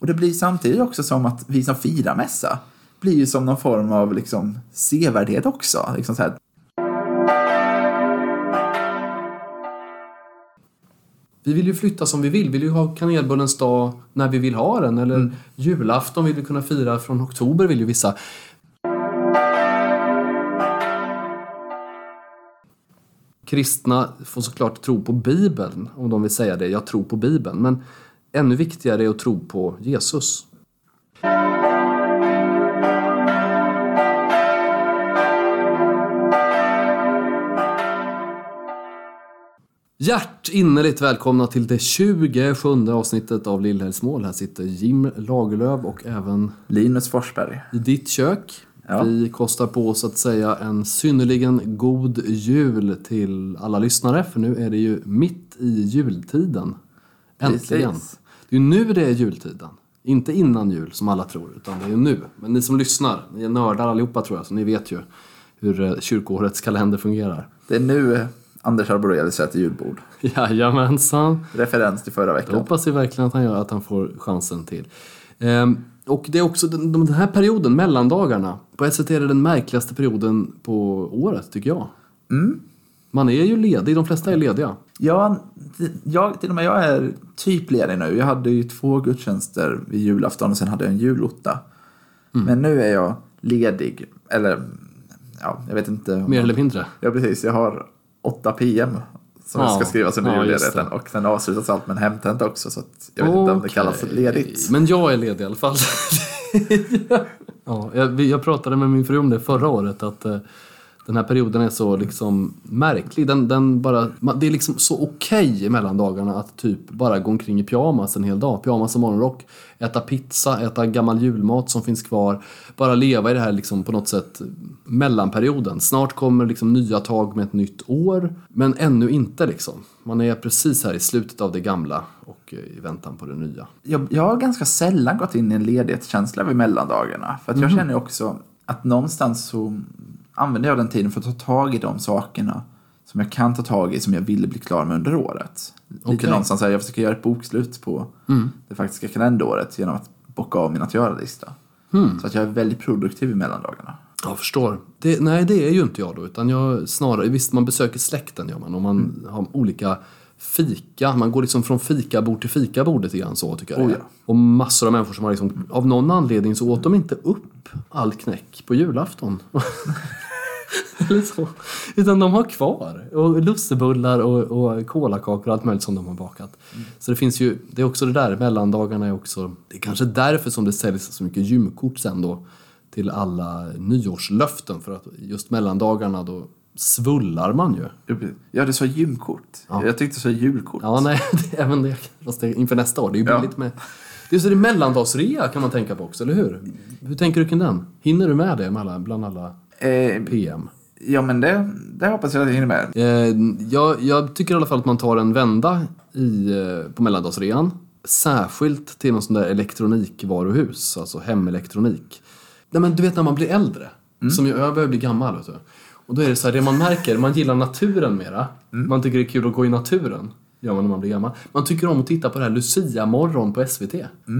Och det blir samtidigt också som att vi som firar mässa blir ju som någon form av liksom sevärdhet också. Liksom så här. Vi vill ju flytta som vi vill. Vi vill ju ha kanelbullens dag när vi vill ha den. Eller julafton vill vi kunna fira från oktober vill ju vissa. Kristna får såklart tro på Bibeln, om de vill säga det. Jag tror på Bibeln. Men ännu viktigare är att tro på Jesus. Hjärtinnerligt välkomna till det 27 avsnittet av Lillhällsmål. Här sitter Jim Lagerlöf och även Linus Forsberg. i ditt kök. Ja. Vi kostar på oss att säga en synnerligen god jul till alla lyssnare. För nu är det ju mitt i jultiden. Äntligen. Precis. Det är nu det är jultiden. Inte innan jul som alla tror, utan det är nu. Men ni som lyssnar, ni är nördar allihopa tror jag, så ni vet ju hur eh, kyrkoårets kalender fungerar. Det är nu Anders Arborelius äter julbord. Jajamensan. Referens till förra Jag veckan. hoppas vi verkligen att han gör att han får chansen till. Ehm, och det är också den, den här perioden, mellandagarna. På ett sätt är det den märkligaste perioden på året, tycker jag. Man är ju ledig, de flesta är lediga. Ja, jag, till och med jag är typ ledig nu. Jag hade ju två gudstjänster vid julafton och sen hade jag en julotta. Mm. Men nu är jag ledig. Eller, ja, jag vet inte. Mer eller mindre. Ja, precis. Jag har 8 PM som Ja, ska skrivas under ja, julledigheten. Och sen avslutas allt med en hemtenta också. Så jag vet inte om det kallas ledigt. Men jag är ledig i alla fall. ja, jag, jag pratade med min fru om det förra året. att eh, Den här perioden är så liksom märklig. Den, den bara, det är liksom så okej mellan dagarna att typ bara gå omkring i pyjamas en hel dag. Pyjamas och morgonrock. Äta pizza, äta gammal julmat som finns kvar. Bara leva i det här liksom på något sätt mellanperioden. Snart kommer liksom nya tag med ett nytt år. Men ännu inte liksom. Man är precis här i slutet av det gamla och eh, i väntan på det nya. Jag, jag har ganska sällan gått in i en ledighetskänsla vid mellandagarna. För att jag känner ju också att någonstans så använder jag den tiden för att ta tag i de sakerna som jag kan ta tag i som jag ville bli klar med under året. Lite. Mm. någonstans här, jag försöker göra ett bokslut på det faktiska kalenderåret genom att bocka av min att göra-lista. Hmm. Så att jag är väldigt produktiv i mellandagarna. Jag förstår. Det, nej, det är ju inte jag då. Utan jag snarare, visst man besöker släkten gör man. Och man har olika fika. Man går liksom från fikabord till fikabord lite grann så tycker jag Oh, ja. Och massor av människor som har liksom, av någon anledning så åt de inte upp all knäck på julafton. Eller så. Utan de har kvar. Och lussebullar och, och kolakakor och allt möjligt som de har bakat. Så det finns ju, det är också det där, mellandagarna är också, det är kanske därför som det säljs så mycket gymkort sen då till alla nyårslöften. För att just mellandagarna då svullar man ju. Ja, du sa gymkort. Jag tyckte du sa julkort. Ja, nej, det, även det. Fast det, inför nästa år. Det är ju Ja. billigt med... Det är så det är mellandagsrea kan man tänka på också, eller hur? Hur tänker du kring den? Hinner du med det med alla, bland alla Eh, PM? ja, men det, det hoppas jag att jag hinner med. Eh, jag, jag tycker i alla fall att man tar en vända i, eh, på mellandagsrean. Särskilt till någon sån där elektronikvaruhus, alltså hemelektronik. Nej men du vet när man blir äldre, som jag, jag börjar bli gammal vet du. Och då är det så här, det man märker, man gillar naturen mera. Man tycker det är kul att gå i naturen, gör man när man blir gammal. Man tycker om att titta på det här Lucia-morgon på SVT.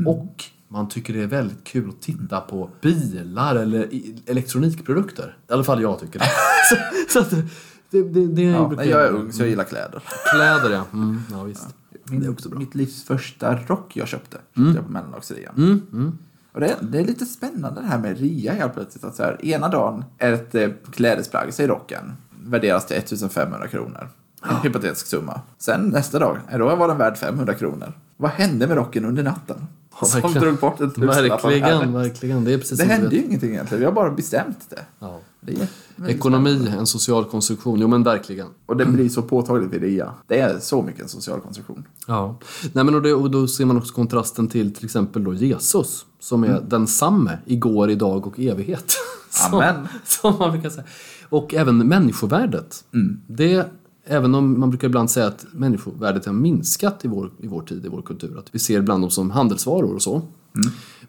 Och man tycker det är väldigt kul att titta på bilar eller elektronikprodukter. I alla fall jag tycker det. så, så att det, det, det, det Ja, jag är ung så jag gillar kläder. Kläder ja. Mm, ja visst. Min, Det är också bra. Mitt livs första rock jag köpte. köpte jag på mellandagsrean. Mm, Och det, det är lite spännande det här med rea helt plötsligt. Att så här, ena dagen är ett eh, klädesplagg, säg rocken, värderas till 1500 kronor. En hypotetisk summa. Sen nästa dag, då var den värd 500 kronor. Vad hände med rocken under natten? Som verkligen. drog bort en tusenlapp Verkligen, verkligen. Det är precis Det som hände ju ingenting egentligen. Vi har bara bestämt det. Ja. det Ekonomi, en social konstruktion. Jo men verkligen. Och det blir så påtagligt vid rea. Det är så mycket en social konstruktion. Ja. Nej, men och, det, och då ser man också kontrasten till till exempel då Jesus. Som är densamme igår, idag och evighet. Som, Amen. som man brukar säga. Och även människovärdet. Det, även om man brukar ibland säga att människovärdet har minskat i vår, i vår tid, i vår kultur. Att vi ser ibland dem som handelsvaror och så.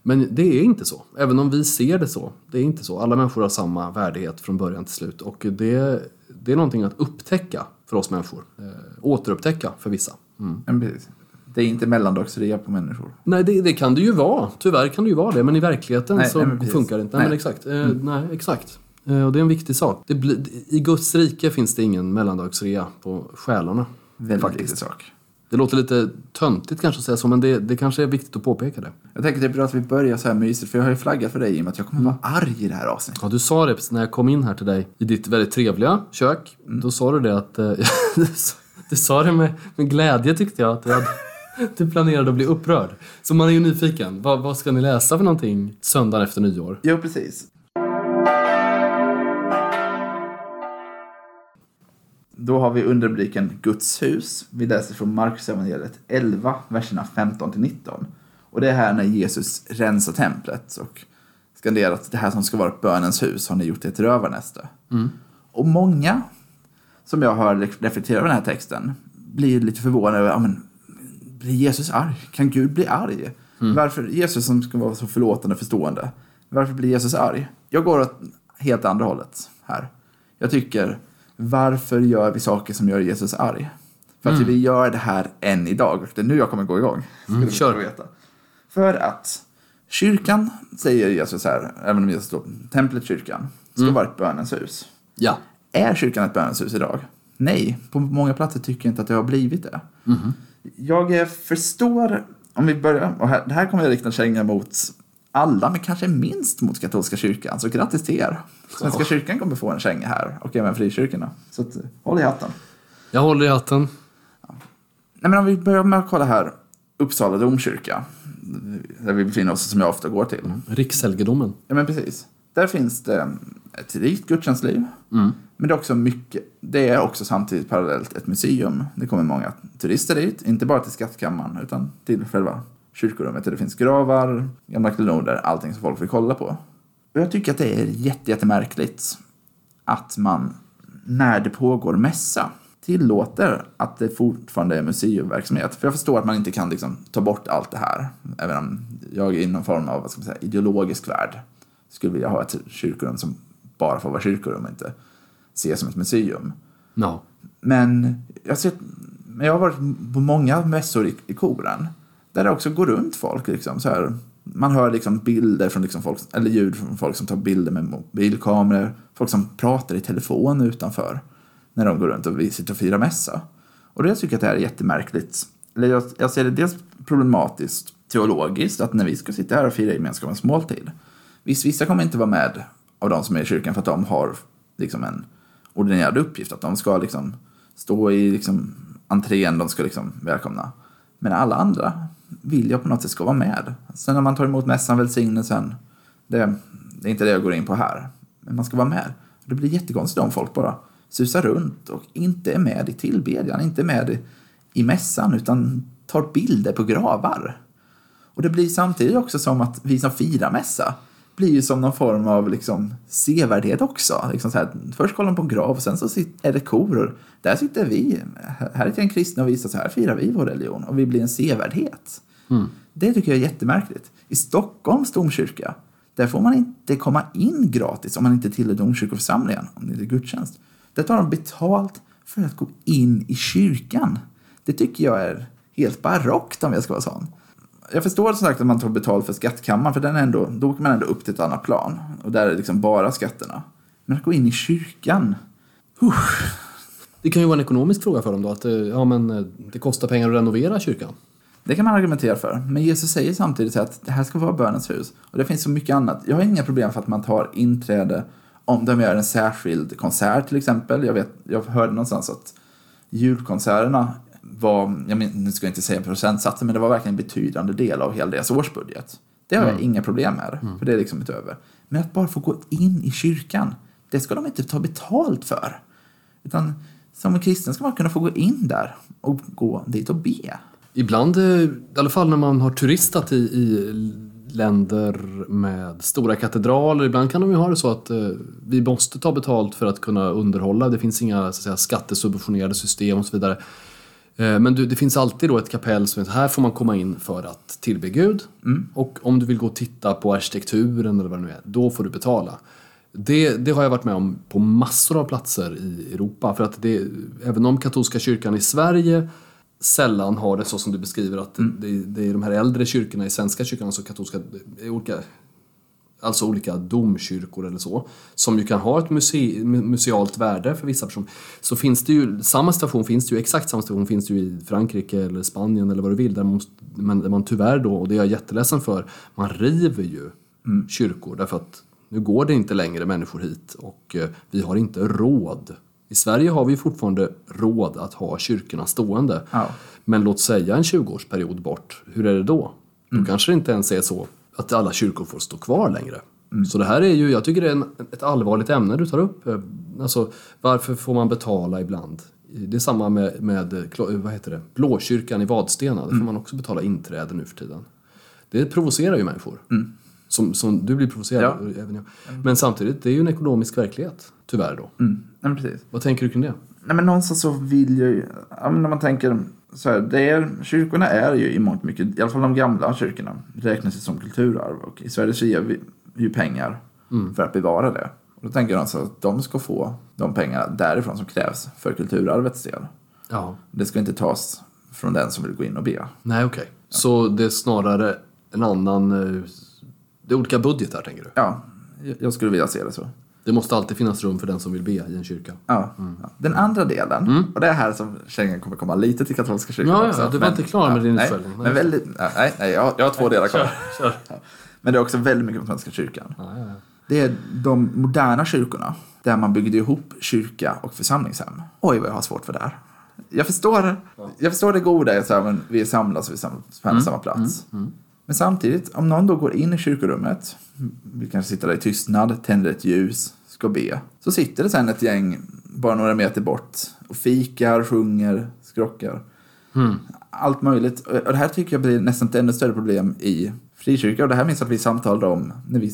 Men det är inte så. Även om vi ser det så. Det är inte så. Alla människor har samma värdighet från början till slut. Och det, det är någonting att upptäcka för oss människor. Eh, återupptäcka för vissa. Mm. Precis. Det är inte mellandagsrea på människor. Nej, det, det kan det ju vara. Tyvärr kan det ju vara det. Men i verkligheten Nej, så nej, funkar det inte. Nej, Nej. exakt. Eh, nej, exakt. Eh, och det är en viktig sak. Blir, I Guds rike finns det ingen mellandagsrea på själarna. Väldigt Faktiskt. viktig sak. Det låter lite töntigt kanske att säga så, men det, det kanske är viktigt att påpeka det. Jag tänker det är bra att vi börjar så här mysigt, för jag har ju flaggat för dig i och med att jag kommer vara arg i det här avsnittet. Ja, du sa det när jag kom in här till dig i ditt väldigt trevliga kök. Då sa du det att... Eh, du sa- du sa det med, med glädje tyckte jag, att du, hade, du planerade att bli upprörd. Så man är ju nyfiken. Vad, vad ska ni läsa för någonting söndagen efter nyår? Jo, precis. Då har vi underrubriken Guds hus. Vi läser från Markus evangeliet 11, verserna 15 till 19. Och det är här när Jesus rensar templet och skanderar att det här som ska vara bönens hus har ni gjort till ett rövarnäste. Och många som jag hör reflektera över den här texten blir lite förvånade över, men, blir Jesus arg? Kan Gud bli arg? Varför, Jesus som ska vara så förlåtande och förstående, varför blir Jesus arg? Jag går åt helt andra hållet här. Jag tycker, varför gör vi saker som gör Jesus arg? För att vi gör det här än idag. Det är nu jag kommer gå igång. Du kör. veta. För att kyrkan, säger Jesus här, även om Jesus står templet kyrkan, ska vara ett bönens hus. Ja. Är kyrkan ett bönens hus idag? Nej, på många platser tycker jag inte att det har blivit det. Jag eh, förstår, om vi börjar, och här, det här kommer jag rikta känga mot alla, men kanske minst mot katolska kyrkan. Så grattis till er. Svenska kyrkan kommer få en känga här och även frikyrkorna. Så att, håll i hatten. Jag håller i hatten. Nej, men om vi börjar med att kolla här, Uppsala domkyrka, där vi befinner oss, som jag ofta går till. Rikshelgedomen. Ja, men precis. Där finns det ett rikt gudstjänstliv. Men det är också mycket, det är också samtidigt parallellt ett museum. Det kommer många turister dit, inte bara till skattkammaren utan till själva kyrkorummet där det finns gravar, gamla klenoder, allting som folk vill kolla på. Och jag tycker att det är jätte, jättemärkligt att man när det pågår mässa tillåter att det fortfarande är museiverksamhet. För jag förstår att man inte kan liksom ta bort allt det här. Även om jag i någon form av vad ska man säga, ideologisk värld skulle vilja ha ett kyrkorum som bara får vara kyrkorum och inte ses som ett museum. Ja. Men jag, men jag har varit på många mässor i, i koren där det också går runt folk. Liksom, så här. Man hör liksom bilder från liksom folk, eller ljud från folk som tar bilder med mobilkameror. Folk som pratar i telefon utanför när de går runt och vi sitter och firar mässa. Och det tycker jag att det här är jättemärkligt. Eller jag, jag ser det dels problematiskt teologiskt, att när vi ska sitta här och fira gemenskapens måltid. Visst, vissa kommer inte vara med av de som är i kyrkan för att de har liksom en ordinerad uppgift. Att de ska liksom stå i liksom entrén, de ska liksom välkomna. Men alla andra vill jag på något sätt ska vara med. Sen när man tar emot mässan, välsignelsen, det, det är inte det jag går in på här. Men man ska vara med. Det blir jättekonstigt om folk bara susar runt och inte är med i tillbedjan, inte är med i, i mässan utan tar bilder på gravar. Och det blir samtidigt också som att vi som firar mässa blir ju som någon form av liksom sevärdhet också. Liksom så här, först kollar de på en grav och sen så är det koror. Där sitter vi, här är en kristna och visar så här firar vi vår religion och vi blir en sevärdhet. Det tycker jag är jättemärkligt. I Stockholms domkyrka, där får man inte komma in gratis om man inte tillhör domkyrkoförsamlingen, om det inte är gudstjänst. Där tar de betalt för att gå in i kyrkan. Det tycker jag är helt barockt om jag ska vara sån. Jag förstår som sagt att man tar betalt för skattkammaren, för den är ändå, då åker man ändå upp till ett annat plan. Och där är det liksom bara skatterna. Men att gå in i kyrkan, Det kan ju vara en ekonomisk fråga för dem då. Att eh, ja, men, eh, det kostar pengar att renovera kyrkan. Det kan man argumentera för. Men Jesus säger samtidigt att det här ska vara bönens hus. Och det finns så mycket annat. Jag har inga problem för att man tar inträde om de gör en särskild konsert till exempel. Jag, vet, jag hörde någonstans att julkonserterna var, jag men, nu ska jag inte säga procentsatsen, men det var verkligen en betydande del av hela deras årsbudget. Det har jag inga problem med, för det är liksom inte över. Men att bara få gå in i kyrkan, det ska de inte ta betalt för. Utan som kristen ska man kunna få gå in där och gå dit och be. Ibland, eh, i alla fall när man har turistat i, i länder med stora katedraler, ibland kan de ju ha det så att eh, vi måste ta betalt för att kunna underhålla. Det finns inga så att säga, skattesubventionerade system och så vidare. Eh, Men du, det finns alltid då ett kapell som här får man komma in för att tillbe Gud. Och om du vill gå och titta på arkitekturen eller vad det nu är, då får du betala. Det, det har jag varit med om på massor av platser i Europa. För att det, även om katolska kyrkan i Sverige sällan har det så som du beskriver att det, det är de här äldre kyrkorna i Svenska kyrkan, alltså katolska, olika, alltså olika domkyrkor eller så, som ju kan ha ett muse, musealt värde för vissa personer. Så finns det ju, samma station finns det ju, exakt samma station finns det ju i Frankrike eller Spanien eller vad du vill, där man, men där man tyvärr då, och det är jag jätteledsen för, man river ju kyrkor därför att nu går det inte längre människor hit och eh, vi har inte råd. I Sverige har vi fortfarande råd att ha kyrkorna stående. Ja. Men låt säga en 20-årsperiod bort, hur är det då? Då kanske det inte ens är så att alla kyrkor får stå kvar längre. Så det här är ju, jag tycker det är en, ett allvarligt ämne du tar upp. Eh, Alltså, varför får man betala ibland? Det är samma med, med klo- vad heter det? Blåkyrkan i Vadstena, där får man också betala inträde nu för tiden. Det provocerar ju människor. Som, som du blir provocerad, Ja. även jag. Men samtidigt, det är ju en ekonomisk verklighet, tyvärr då. Mm. Nej, men precis. Vad tänker du kring det? Nej, men någonstans så vill jag ju, ja, när man tänker så här, det är, kyrkorna är ju i mångt mycket, i alla fall de gamla kyrkorna, räknas som kulturarv och i Sverige så ger vi ju pengar för att bevara det. Och då tänker jag alltså att de ska få de pengar därifrån som krävs för kulturarvets del. Ja. Det ska inte tas från den som vill gå in och be. Nej, okej. Så det är snarare en annan... eh, Det är olika budgetar, tänker du? Ja, jag skulle vilja se det så. Det måste alltid finnas rum för den som vill be i en kyrka. Ja. ja. Den andra delen, och det är här som kärringen kommer komma lite till katolska kyrkan Ja, ja, också. du var inte klar med din nej. Nej. Men väldigt, nej, nej jag, jag har två delar kvar. Kör. Men det är också väldigt mycket om Svenska kyrkan. Ja, ja, ja. Det är de moderna kyrkorna där man byggde ihop kyrka och församlingshem. Oj, vad jag har svårt för det här. Jag förstår, jag förstår det goda i att men vi samlas och vi samlas på Mm. samma plats. Men samtidigt, om någon då går in i kyrkorummet, vi kanske sitter där i tystnad, tänder ett ljus, ska be, så sitter det sen ett gäng bara några meter bort och fikar, sjunger, skrockar. Allt möjligt. Och det här tycker jag blir nästan ett ännu större problem i frikyrka. Och det här minns jag att vi samtalade om när vi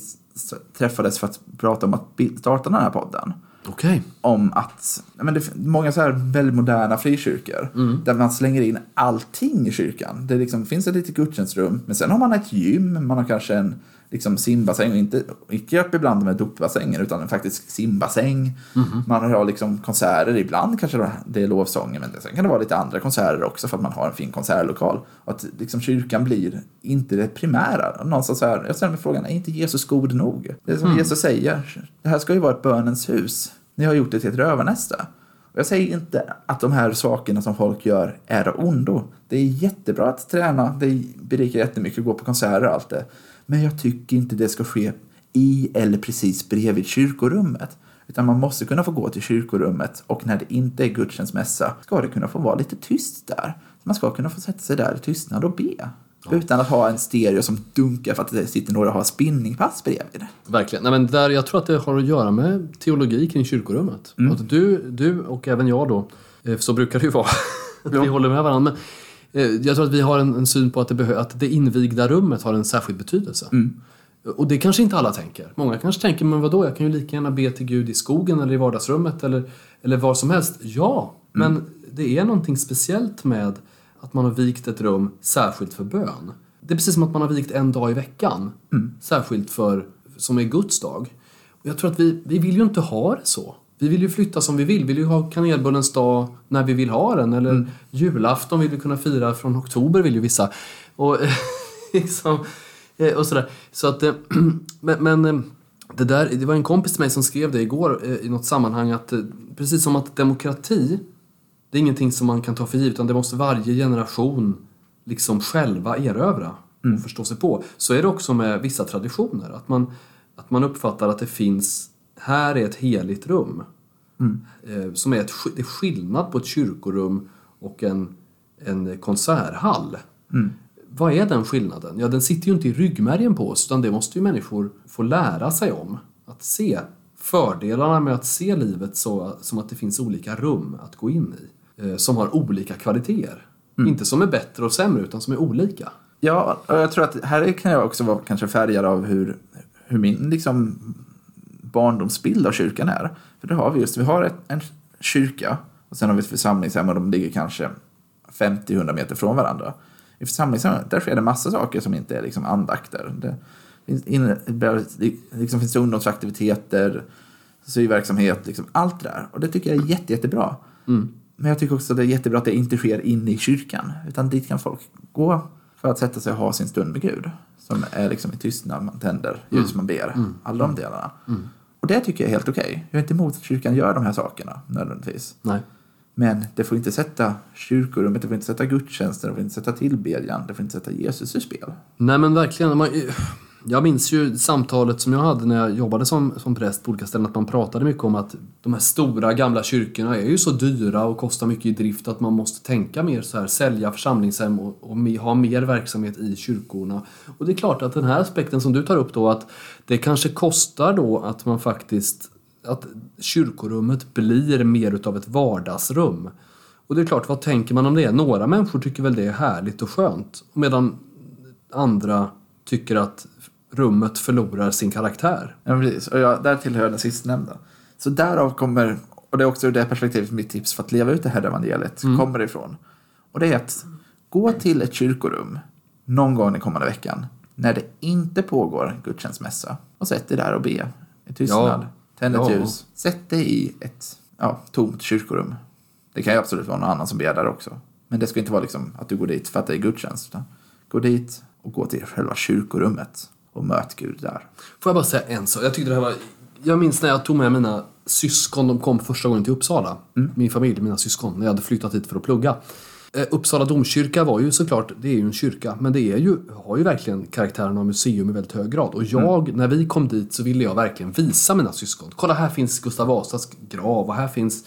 träffades för att prata om att starta den här podden. Okej. Om att, men det många så här väldigt moderna frikyrkor. Där man slänger in allting i kyrkan. Det liksom finns ett litet gudstjänstrum. Men sen har man ett gym, man har kanske en liksom simbassäng. Och inte, icke upp ibland med dopbassängen utan en faktisk simbassäng. Man har liksom konserter, ibland kanske det är lovsånger. Men sen kan det vara lite andra konserter också för att man har en fin konsertlokal. Och att liksom kyrkan blir inte det primära. Någonstans så här, jag ställer mig frågan, är inte Jesus god nog? Det är som Jesus säger, det här ska ju vara ett bönens hus. Ni har gjort det till ett rövarnäste. Jag säger inte att de här sakerna som folk gör är av ondo. Det är jättebra att träna, det berikar jättemycket att gå på konserter och allt det. Men jag tycker inte det ska ske i eller precis bredvid kyrkorummet. Utan man måste kunna få gå till kyrkorummet och när det inte är gudstjänstmässa ska det kunna få vara lite tyst där. Man ska kunna få sätta sig där i tystnad och be. Utan att ha en stereo som dunkar för att det sitter några och har spinningpass bredvid. Verkligen. Nej, men där, jag tror att det har att göra med teologi kring kyrkorummet. Att du, du och även jag då, eh, så brukar det ju vara, vi håller med varandra. Men jag tror att vi har en, en syn på att det, behö- att det invigda rummet har en särskild betydelse. Och det kanske inte alla tänker. Många kanske tänker, men vadå, jag kan ju lika gärna be till Gud i skogen eller i vardagsrummet eller, eller var som helst. Ja, men det är någonting speciellt med att man har vikt ett rum särskilt för bön. Det är precis som att man har vikt en dag i veckan särskilt för, som är Guds dag. Och jag tror att vi, vi vill ju inte ha det så. Vi vill ju flytta som vi vill. Vi vill ju ha kanelbullens dag när vi vill ha den. Eller julafton vill vi kunna fira från oktober vill ju vissa. Och, liksom, eh, och sådär. Så att, eh, men, men eh, det, där, det var en kompis till mig som skrev det igår i något sammanhang att precis som att demokrati det är ingenting som man kan ta för givet utan det måste varje generation liksom själva erövra och förstå sig på. Så är det också med vissa traditioner. Att man, att man uppfattar att det finns, här är ett heligt rum. Eh, som är ett, det är skillnad på ett kyrkorum och en, en konserthall. Vad är den skillnaden? Ja, den sitter ju inte i ryggmärgen på oss utan det måste ju människor få lära sig om. Att se fördelarna med att se livet så, som att det finns olika rum att gå in i. Eh, som har olika kvaliteter. Inte som är bättre och sämre utan som är olika. Ja, och jag tror att här kan jag också vara kanske färgad av hur, hur min liksom, barndomsbild av kyrkan är. För det har vi just, vi har ett, en kyrka och sen har vi ett församlingshem och de ligger kanske 50-100 meter från varandra. I församlingshemmet, där sker det massa saker som inte är liksom andakter. Det finns, det liksom finns ungdomsaktiviteter, syverksamhet, liksom allt det där. Och det tycker jag är jätte, jättebra. Men jag tycker också att det är jättebra att det inte sker inne i kyrkan. Utan dit kan folk gå för att sätta sig och ha sin stund med Gud. Som är liksom i tystnad, man tänder ljus, man ber. Alla de delarna. Och det tycker jag är helt okej. Jag är inte emot att kyrkan gör de här sakerna nödvändigtvis. Nej. Men det får inte sätta kyrkorummet, det får inte sätta gudstjänsten, det får inte sätta tillbedjan, det får inte sätta Jesus ur spel. Nej men verkligen. Man, jag minns ju samtalet som jag hade när jag jobbade som, som präst på olika ställen att man pratade mycket om att de här stora gamla kyrkorna är ju så dyra och kostar mycket i drift att man måste tänka mer så här, sälja församlingshem och, och me- ha mer verksamhet i kyrkorna. Och det är klart att den här aspekten som du tar upp då att det kanske kostar då att man faktiskt att kyrkorummet blir mer utav ett vardagsrum. Och det är klart, vad tänker man om det? Några människor tycker väl det är härligt och skönt. Medan andra tycker att rummet förlorar sin karaktär. Ja, precis. Och jag, där tillhör den sistnämnda. Så därav kommer, och det är också ur det perspektivet mitt tips för att leva ut det här evangeliet kommer ifrån. Och det är att gå till ett kyrkorum någon gång den kommande veckan när det inte pågår gudstjänstmässa och sätt dig där och be i tystnad. Ja. Tänd ett Ja. ljus. Sätt dig i ett ja, tomt kyrkorum. Det kan ju absolut vara någon annan som ber där också. Men det ska inte vara liksom att du går dit för att det är gudstjänst. Utan gå dit och gå till själva kyrkorummet och möt Gud där. Får jag bara säga en sak? Jag tyckte det här var... Jag minns när jag tog med mina syskon, de kom första gången till Uppsala. Min familj, mina syskon, när jag hade flyttat hit för att plugga. Eh, Uppsala domkyrka var ju såklart, det är ju en kyrka, men det är ju, har ju verkligen karaktären av museum i väldigt hög grad. Och jag, när vi kom dit så ville jag verkligen visa mina syskon. Kolla här finns Gustav Vasas grav och här finns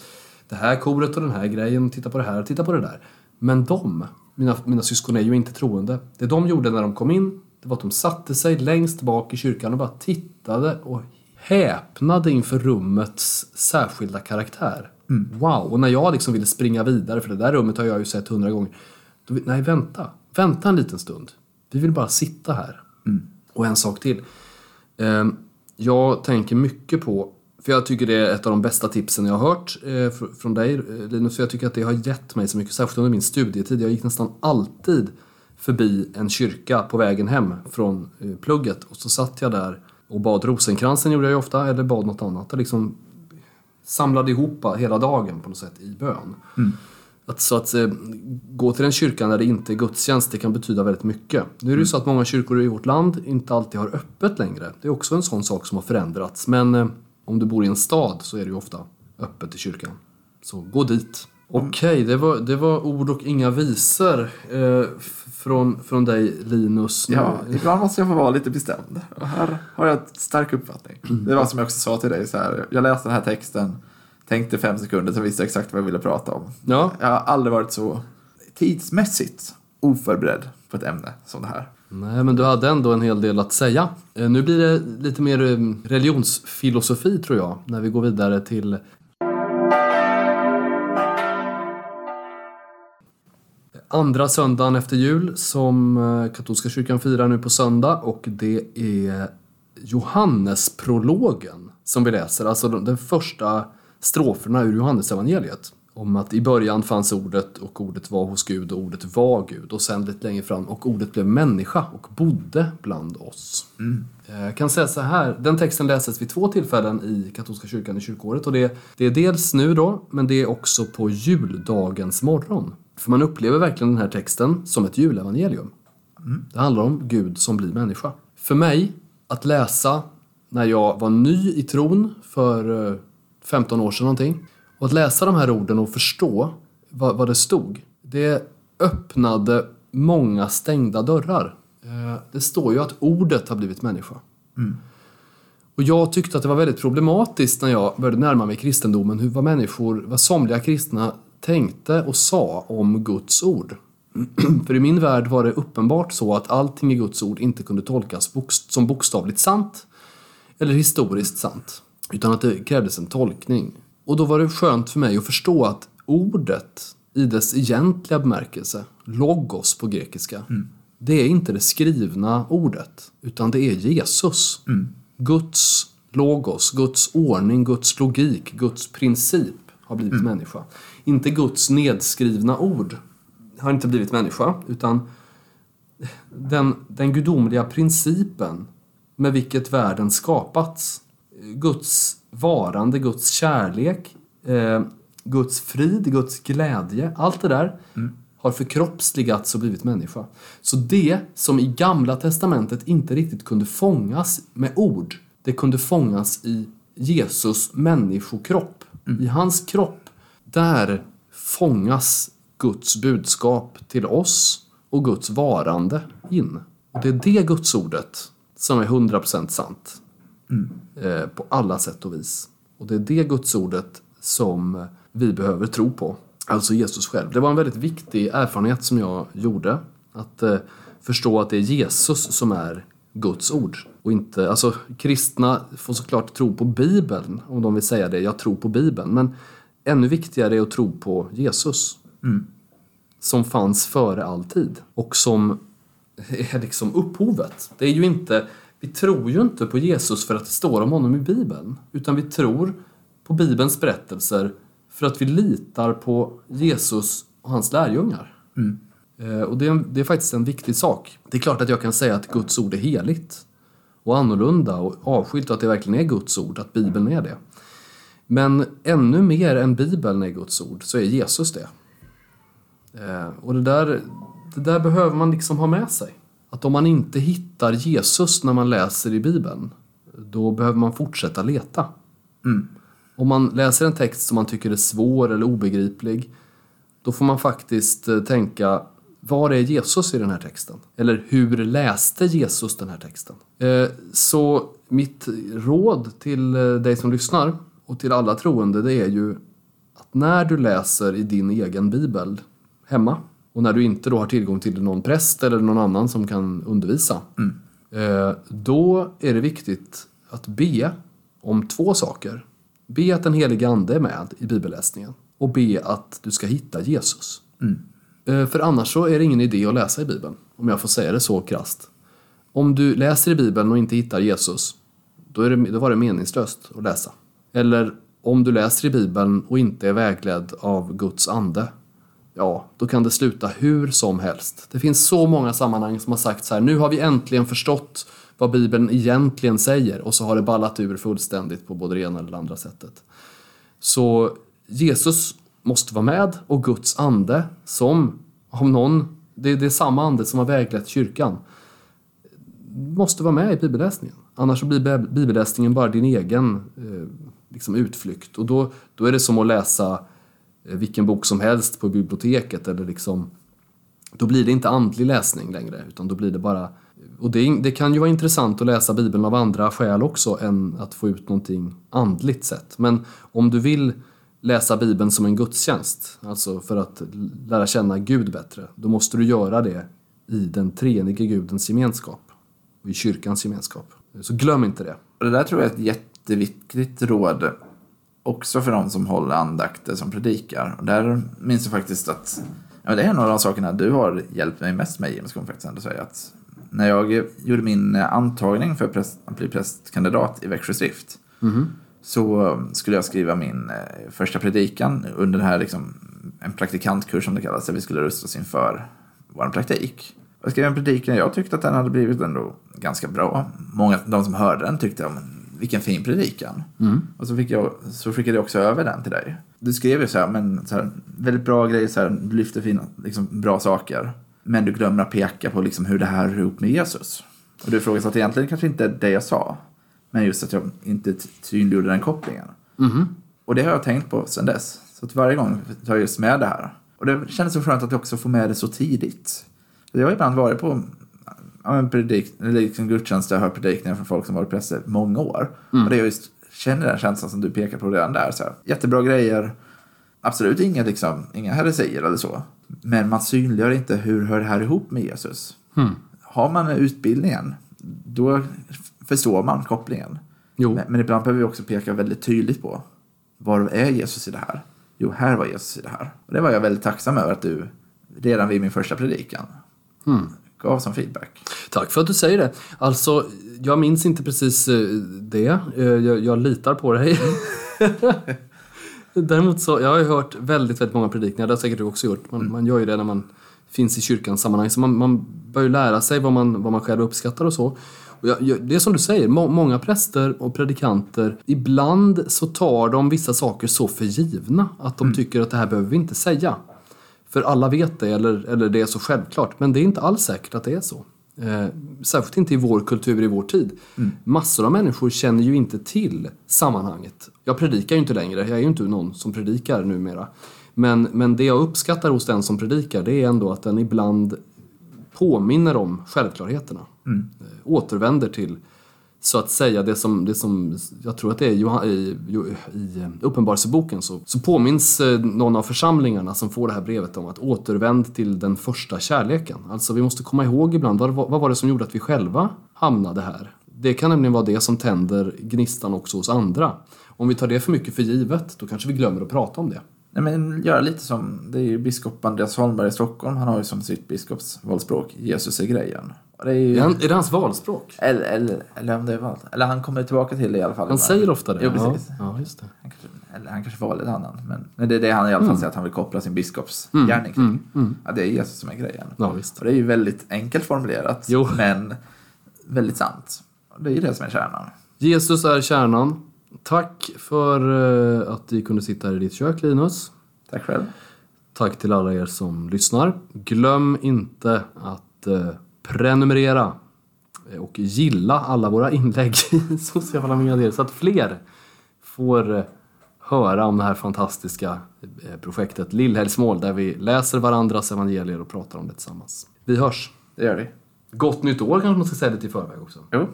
det här koret och den här grejen. Titta på det här, titta på det där. Men de, mina, mina syskon är ju inte troende. Det de gjorde när de kom in, det var att de satte sig längst bak i kyrkan och bara tittade och häpnade inför rummets särskilda karaktär. Wow! Och när jag liksom ville springa vidare, för det där rummet har jag ju sett hundra gånger. Då, nej, vänta. Vänta en liten stund. Vi vill bara sitta här. Och en sak till. Ehm, jag tänker mycket på, för jag tycker det är ett av de bästa tipsen jag har hört eh, fr- från dig eh, Linus, för jag tycker att det har gett mig så mycket, särskilt under min studietid. Jag gick nästan alltid förbi en kyrka på vägen hem från eh, plugget och så satt jag där och bad rosenkransen gjorde jag ju ofta, eller bad något annat. Och liksom samlade ihop hela dagen på något sätt i bön. Att, så att eh, gå till en kyrka när det inte är gudstjänst, det kan betyda väldigt mycket. Nu är det ju så att många kyrkor i vårt land inte alltid har öppet längre. Det är också en sån sak som har förändrats. Men eh, om du bor i en stad så är det ju ofta öppet i kyrkan. Så gå dit. Okej, det, var, det var ord och inga visor eh, från, från dig Linus. Nu- Ja, ibland måste jag få vara lite bestämd. Och här har jag ett stark uppfattning. Det var som jag också sa till dig, så här, jag läste den här texten, tänkte fem sekunder, så visste jag exakt vad jag ville prata om. ja. Jag har aldrig varit så tidsmässigt oförberedd på ett ämne som det här. Nej, men du hade ändå en hel del att säga. Eh, Nu blir det lite mer eh, religionsfilosofi tror jag, när vi går vidare till andra söndagen efter jul som eh, katolska kyrkan firar nu på söndag och det är Johannesprologen som vi läser, alltså de- den första stroferna ur Johannesevangeliet. Om att i början fanns ordet och ordet var hos Gud och ordet var Gud och sen lite längre fram och ordet blev människa och bodde bland oss. Eh, Jag kan säga så här, den texten läses vid två tillfällen i katolska kyrkan i kyrkåret och det, det är dels nu då, men det är också på juldagens morgon. För man upplever verkligen den här texten som ett julevangelium. Det handlar om Gud som blir människa. För mig, att läsa när jag var ny i tron för eh, 15 år sedan någonting och att läsa de här orden och förstå vad, vad det stod, det öppnade många stängda dörrar. Eh, Det står ju att ordet har blivit människa. Och jag tyckte att det var väldigt problematiskt när jag började närma mig kristendomen hur vad människor, vad somliga kristna tänkte och sa om Guds ord. För i min värld var det uppenbart så att allting i Guds ord inte kunde tolkas bokst- som bokstavligt sant eller historiskt sant. Utan att det krävdes en tolkning. Och då var det skönt för mig att förstå att ordet i dess egentliga bemärkelse, logos på grekiska, det är inte det skrivna ordet, utan det är Jesus. Guds logos, Guds ordning, Guds logik, Guds princip har blivit människa. Inte Guds nedskrivna ord har inte blivit människa, utan den, den gudomliga principen med vilket världen skapats. Guds varande, Guds kärlek, eh, Guds frid, Guds glädje, allt det där har förkroppsligats och blivit människa. Så det som i Gamla Testamentet inte riktigt kunde fångas med ord, det kunde fångas i Jesus människokropp. I hans kropp, där fångas Guds budskap till oss och Guds varande in. Och det är det Gudsordet som är 100% sant. Eh, på alla sätt och vis. Och det är det Gudsordet som vi behöver tro på. Alltså Jesus själv. Det var en väldigt viktig erfarenhet som jag gjorde. Att eh, förstå att det är Jesus som är Guds ord. Och inte, alltså kristna får såklart tro på Bibeln om de vill säga det. Jag tror på Bibeln. Men ännu viktigare är att tro på Jesus. Som fanns före all tid. Och som är liksom upphovet. Det är ju inte, vi tror ju inte på Jesus för att det står om honom i Bibeln. Utan vi tror på Bibelns berättelser för att vi litar på Jesus och hans lärjungar. Eh, Och det är, det är faktiskt en viktig sak. Det är klart att jag kan säga att Guds ord är heligt och annorlunda och avskilt och att det verkligen är Guds ord, att Bibeln är det. Men ännu mer än Bibeln är Guds ord så är Jesus det. Eh, Och det där, det där behöver man liksom ha med sig. Att om man inte hittar Jesus när man läser i Bibeln, då behöver man fortsätta leta. Om man läser en text som man tycker är svår eller obegriplig, då får man faktiskt eh, tänka, var är Jesus i den här texten? Eller hur läste Jesus den här texten? Eh, Så mitt råd till dig som lyssnar och till alla troende, det är ju att när du läser i din egen bibel hemma och när du inte då har tillgång till någon präst eller någon annan som kan undervisa, eh, då är det viktigt att be om två saker. Be att den helige Ande är med i bibelläsningen och be att du ska hitta Jesus. Eh, För annars så är det ingen idé att läsa i Bibeln, om jag får säga det så krasst. Om du läser i Bibeln och inte hittar Jesus, då, är det, då var det meningslöst att läsa. Eller om du läser i Bibeln och inte är vägledd av Guds ande, ja, då kan det sluta hur som helst. Det finns så många sammanhang som har sagt så här, nu har vi äntligen förstått vad Bibeln egentligen säger och så har det ballat ur fullständigt på både det ena eller det andra sättet. Så Jesus måste vara med och Guds ande som, om någon, det, det är samma ande som har väglett kyrkan, måste vara med i bibelläsningen. Annars så blir bibelläsningen bara din egen eh, liksom utflykt. Och då, då är det som att läsa eh, vilken bok som helst på biblioteket. Eller liksom, då blir det inte andlig läsning längre, utan då blir det bara... Och det, det kan ju vara intressant att läsa Bibeln av andra skäl också än att få ut någonting andligt sett. Men om du vill läsa Bibeln som en gudstjänst, alltså för att lära känna Gud bättre, då måste du göra det i den treenige Gudens gemenskap och i kyrkans gemenskap. Så glöm inte det. Det där tror jag är ett jätteviktigt råd också för de som håller andakter som predikar. Och där minns jag faktiskt att ja, det är en av de sakerna du har hjälpt mig mest med Jim, ska man faktiskt ändå säga. Att när jag gjorde min antagning för präst, att bli prästkandidat i Växjö stift så skulle jag skriva min eh, första predikan under den här liksom, en praktikantkurs som det kallas, där vi skulle rusta oss inför vår praktik. Jag skrev en predikan, jag tyckte att den hade blivit ändå ganska bra. Många, de som hörde den tyckte, men, vilken fin predikan. Och så, fick jag, så skickade jag också över den till dig. Du skrev ju så här, men så här, väldigt bra grejer, så här, du lyfter fina, liksom, bra saker. Men du glömmer att peka på liksom, hur det här hör ihop med Jesus. Och du ifrågasatte egentligen kanske inte det jag sa. Men just att jag inte synliggjorde den kopplingen. Och det har jag tänkt på sedan dess. Så att varje gång tar jag just med det här. Och det kändes så skönt att jag också får med det så tidigt. Jag har ibland varit på ja, men predik, liksom gudstjänster och hört predikningar från folk som varit präster många år. Och det jag just känner den känslan som du pekar på redan där. Så här, jättebra grejer. Absolut inga, liksom, inga heresier eller så. Men man synliggör inte hur hör det här ihop med Jesus. Har man utbildningen, då förstår man kopplingen. Jo. Men, men ibland behöver vi också peka väldigt tydligt på var är Jesus i det här? Jo, här var Jesus i det här. Och det var jag väldigt tacksam över att du redan vid min första predikan gav som feedback. Tack för att du säger det. Alltså, jag minns inte precis eh, det. Eh, Jag, jag litar på dig. Däremot så, jag har ju hört väldigt, väldigt många predikningar, det har säkert du också gjort. Man, man gör ju det när man finns i kyrkans sammanhang. Så man, man bör ju lära sig vad man, vad man själv uppskattar och så. Och jag, jag, det är som du säger, må, många präster och predikanter, ibland så tar de vissa saker så för givna att de tycker att det här behöver vi inte säga. För alla vet det, eller, eller det är så självklart. Men det är inte alls säkert att det är så. Eh, särskilt inte i vår kultur, i vår tid. Massor av människor känner ju inte till sammanhanget. Jag predikar ju inte längre, jag är ju inte någon som predikar numera. Men, men det jag uppskattar hos den som predikar, det är ändå att den ibland påminner om självklarheterna. Eh, återvänder till, så att säga, det som, det som jag tror att det är Johan, i, i eh, Uppenbarelseboken så, så påminns eh, någon av församlingarna som får det här brevet om att återvänd till den första kärleken. Alltså vi måste komma ihåg ibland, vad, vad var det som gjorde att vi själva hamnade här? Det kan nämligen vara det som tänder gnistan också hos andra. Om vi tar det för mycket för givet, då kanske vi glömmer att prata om det. Nej, men göra lite som, det är ju biskop Andreas Holmberg i Stockholm, han har ju som sitt biskopsvalspråk Jesus är grejen. Det är, ju, Är, han, är det hans valspråk? eller, eller, eller om det är val, eller han kommer tillbaka till det i alla fall. Han säger ofta det. Jo, precis. Ja, ja, just det. Han kanske, eller han kanske valde en annan, men, men det är det han i alla fall säger att han vill koppla sin biskopsgärning till. Ja, det är Jesus som är grejen. Ja, visst. Och det är ju väldigt enkelt formulerat, Jo. men väldigt sant. Och Det är ju det som är kärnan. Jesus är kärnan. Tack för eh, att vi kunde sitta här i ditt kök, Linus. Tack själv. Tack till alla er som lyssnar. Glöm inte att eh, prenumerera och gilla alla våra inlägg i sociala medier så att fler får höra om det här fantastiska eh, projektet Lillhelgsmål där vi läser varandras evangelier och pratar om det tillsammans. Vi hörs! Det gör vi. Gott nytt år kanske man ska säga lite i förväg också. Jo,